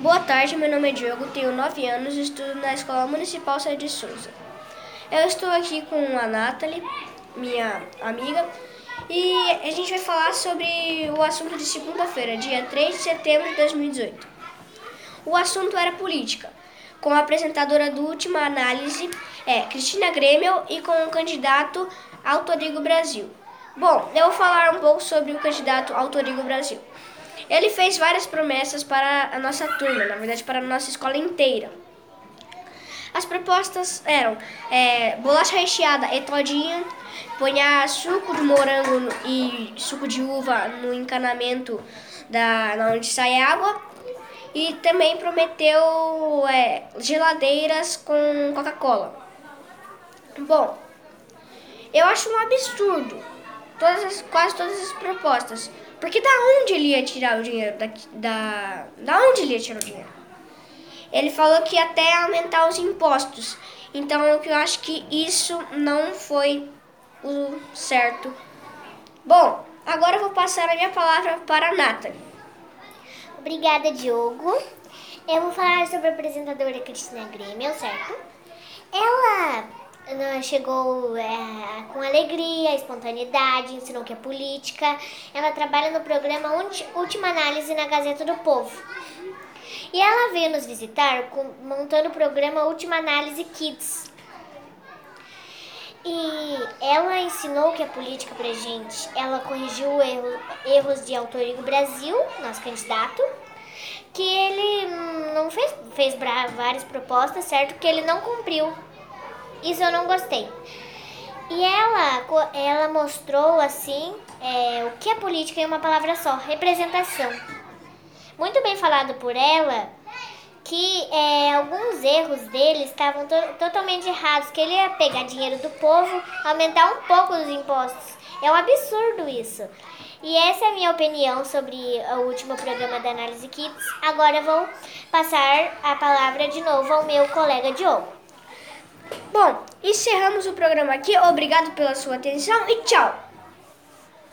Boa tarde, meu nome é Diogo, tenho 9 anos e estudo na Escola Municipal Saia de Souza. Eu estou aqui com a Nathalie, minha amiga, e a gente vai falar sobre o assunto de segunda-feira, dia 3 de setembro de 2018. O assunto era política, com a apresentadora do Última Análise, é, Cristina Grêmio, e com o candidato Autorigo Brasil. Bom, eu vou falar um pouco sobre o candidato Autorigo Brasil. Ele fez várias promessas para a nossa turma, na verdade para a nossa escola inteira. As propostas eram é, bolacha recheada e todinha, ponhar suco de morango e suco de uva no encanamento da, da onde sai água e também prometeu é, geladeiras com Coca-Cola. Bom, eu acho um absurdo todas as, quase todas as propostas. Porque da onde ele ia tirar o dinheiro? Da, da, da onde ele ia tirar o dinheiro? Ele falou que até aumentar os impostos. Então eu acho que isso não foi o certo. Bom, agora eu vou passar a minha palavra para a Nathalie. Obrigada, Diogo. Eu vou falar sobre a apresentadora Cristina Grêmio, certo? Ela chegou é, com alegria, espontaneidade, ensinou que é política. Ela trabalha no programa Última Análise na Gazeta do Povo. E ela veio nos visitar montando o programa Última Análise Kids. E ela ensinou que é política pra gente. Ela corrigiu erro, erros de Autorigo Brasil, nosso candidato, que ele não fez, fez várias propostas, certo? Que ele não cumpriu isso eu não gostei. E ela, ela mostrou assim é, o que é política em uma palavra só, representação. Muito bem falado por ela que é, alguns erros dele estavam to totalmente errados, que ele ia pegar dinheiro do povo, aumentar um pouco os impostos. É um absurdo isso. E essa é a minha opinião sobre o último programa da Análise Kids. Agora vou passar a palavra de novo ao meu colega Diogo. Bom, encerramos o programa aqui. Obrigado pela sua atenção e tchau!